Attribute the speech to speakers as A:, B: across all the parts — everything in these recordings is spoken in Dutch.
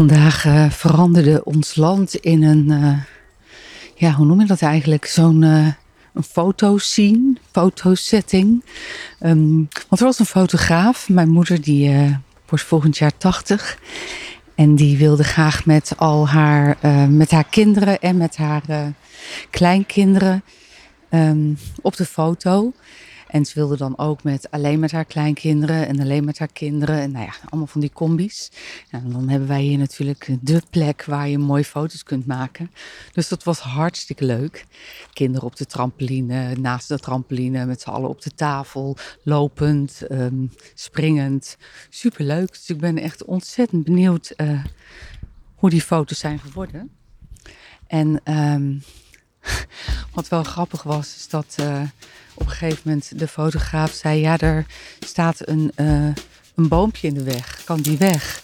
A: Vandaag uh, veranderde ons land in een, uh, ja, hoe noem je dat eigenlijk? Zo'n uh, een fotoscene, fotosetting. Um, want er was een fotograaf, mijn moeder, die wordt volgend jaar 80. En die wilde graag met al haar, met haar kinderen en met haar kleinkinderen um, op de foto. En ze wilde dan ook met, alleen met haar kleinkinderen en alleen met haar kinderen. En nou ja, allemaal van die combi's. En dan hebben wij hier natuurlijk de plek waar je mooie foto's kunt maken. Dus dat was hartstikke leuk. Kinderen op de trampoline, naast de trampoline, met z'n allen op de tafel, lopend, um, springend. Superleuk. Dus ik ben echt ontzettend benieuwd uh, hoe die foto's zijn geworden. En um, wat wel grappig was, is dat uh, op een gegeven moment de fotograaf zei: Ja, er staat een, uh, een boompje in de weg. Kan die weg?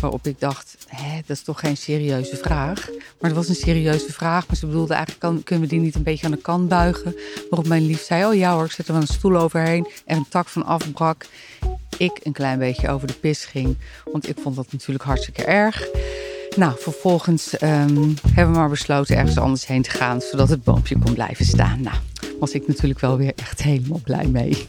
A: Waarop ik dacht: Hé, dat is toch geen serieuze vraag. Maar het was een serieuze vraag. Maar ze bedoelde eigenlijk: kan, kunnen we die niet een beetje aan de kant buigen? Waarop mijn lief zei: Oh ja hoor, ik zet er wel een stoel overheen. En een tak van afbrak. Ik een klein beetje over de pis ging. Want ik vond dat natuurlijk hartstikke erg. Nou, vervolgens um, hebben we maar besloten ergens anders heen te gaan, zodat het boompje kon blijven staan. Nou, was ik natuurlijk wel weer echt helemaal blij mee.